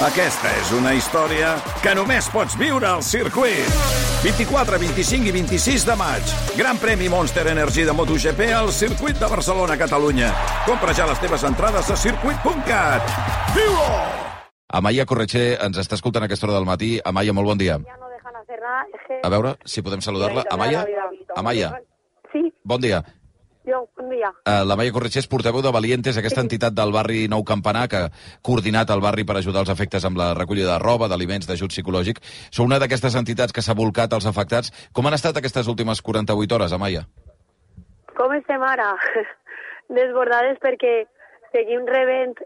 Aquesta és una història que només pots viure al circuit. 24, 25 i 26 de maig. Gran premi Monster Energy de MotoGP al circuit de Barcelona, Catalunya. Compra ja les teves entrades a circuit.cat. Viu-ho! Amaya Corretxer ens està escoltant a aquesta hora del matí. Amaya, molt bon dia. Ya no dejan hacer nada. Es que... A veure si podem saludar-la. Amaya? Amaya, Sí, bon dia. Yo, un día. Uh, la Maia Corretxer és portaveu de Valientes, aquesta entitat del barri Nou Campanar que ha coordinat el barri per ajudar els afectes amb la recollida de roba, d'aliments, d'ajut psicològic. Sou una d'aquestes entitats que s'ha volcat als afectats. Com han estat aquestes últimes 48 hores, Amaya? Com estem ara? Desbordades perquè seguim rebent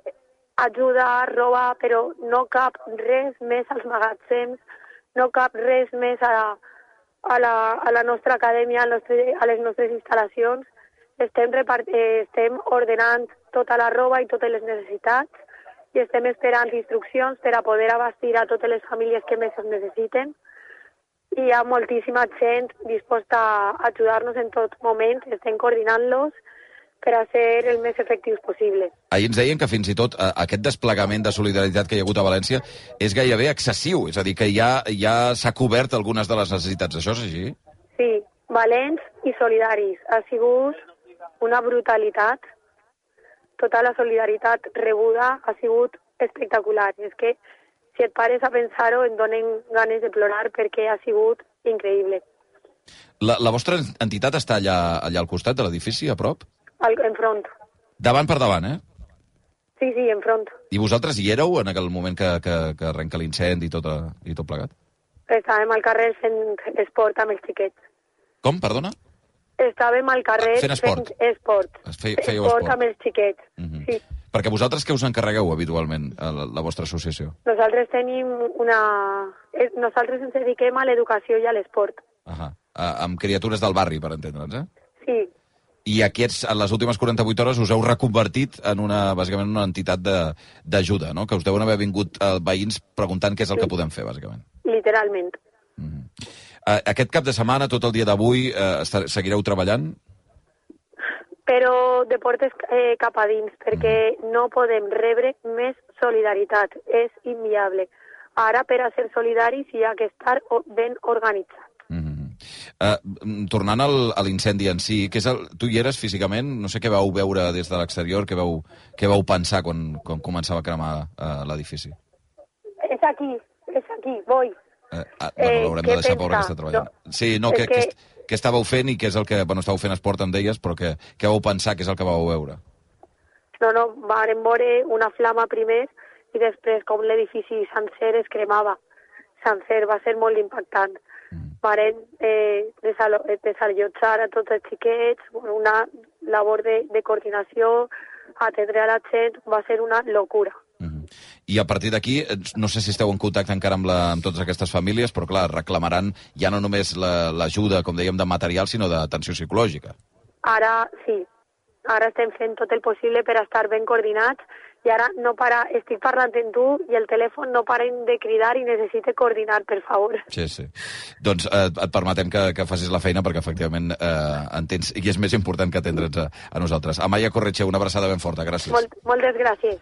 ajuda, roba, però no cap res més als magatzems, no cap res més a, a, la, a la nostra acadèmia, al nostre, a les nostres instal·lacions. Estem, repart eh, estem ordenant tota la roba i totes les necessitats i estem esperant instruccions per a poder abastir a totes les famílies que més es necessiten. I hi ha moltíssima gent disposta a ajudar-nos en tot moment. Estem coordinant-los per a ser el més efectius possible. Ahir ens deien que fins i tot eh, aquest desplegament de solidaritat que hi ha hagut a València és gairebé excessiu, és a dir, que ja ja s'ha cobert algunes de les necessitats. Això és així? Sí, valents i solidaris. Ha sigut una brutalitat. Tota la solidaritat rebuda ha sigut espectacular. És que si et pares a pensar-ho em donen ganes de plorar perquè ha sigut increïble. La, la vostra entitat està allà, allà al costat de l'edifici, a prop? Al, enfront. Davant per davant, eh? Sí, sí, enfront. I vosaltres hi éreu en aquell moment que, que, que arrenca l'incendi i, tot, eh, i tot plegat? Estàvem al carrer fent esport amb els xiquets. Com, perdona? Estàvem al carrer Fent esport. fent esport. Es fe- fèieu esport esport. amb els xiquets. Mhm. Sí. Perquè vosaltres què us encarregueu habitualment, a la, la vostra associació? Nosaltres tenim una... eh, Nosaltres ens dediquem a l'educació i a l'esport. Ahà. A, amb criatures del barri, per entendre'ns, eh? Sí, I aquests, en les últimes 48 hores us heu reconvertit en una, bàsicament, una entitat de- d'ajuda, no? Que us deuen haver vingut eh, veïns preguntant què és el que podem fer, bàsicament. literalment. Uh, aquest cap de setmana, tot el dia d'avui, uh, seguireu treballant? Però de portes eh, cap a dins, perquè no podem rebre més solidaritat. És inviable. Ara, per a ser solidaris, hi ha que estar ben organitzat. Mm -hmm. uh, tornant al, a l'incendi en si, que és el, tu hi eres físicament? No sé què vau veure des de l'exterior, què vau, què vau pensar quan, quan començava a cremar uh, l'edifici? És aquí, és aquí, vull. Eh, ah, bueno, Eh, l'haurem què de deixar pobre que està treballant. No. Sí, no, És que, que- que... que, estàveu fent i què és el que... Bueno, estàveu fent esport, em deies, però que, què vau pensar, què és el que vau veure? No, no, vàrem veure una flama primer i després com l'edifici sencer es cremava. Sencer, va ser molt impactant. Mm. Varen eh, eh, desallotjar a tots els xiquets, una labor de, de coordinació, atendre a la gent, va ser una locura. I a partir d'aquí, eh, no sé si esteu en contacte encara amb, la, amb totes aquestes famílies, però clar, reclamaran ja no només la- l'ajuda, com dèiem, de material, sinó d'atenció psicològica. Ara sí, ara estem fent tot el possible per estar ben coordinats i ara no para, estic parlant amb tu i el telèfon no paren de cridar i necessite coordinar, per favor. Sí, sí. Doncs eh, et permetem que, que facis la feina perquè efectivament eh, entens, i és més important que atendre'ns a, a nosaltres. Amaya Corretxe, una abraçada ben forta, gràcies. Molt, moltes gràcies.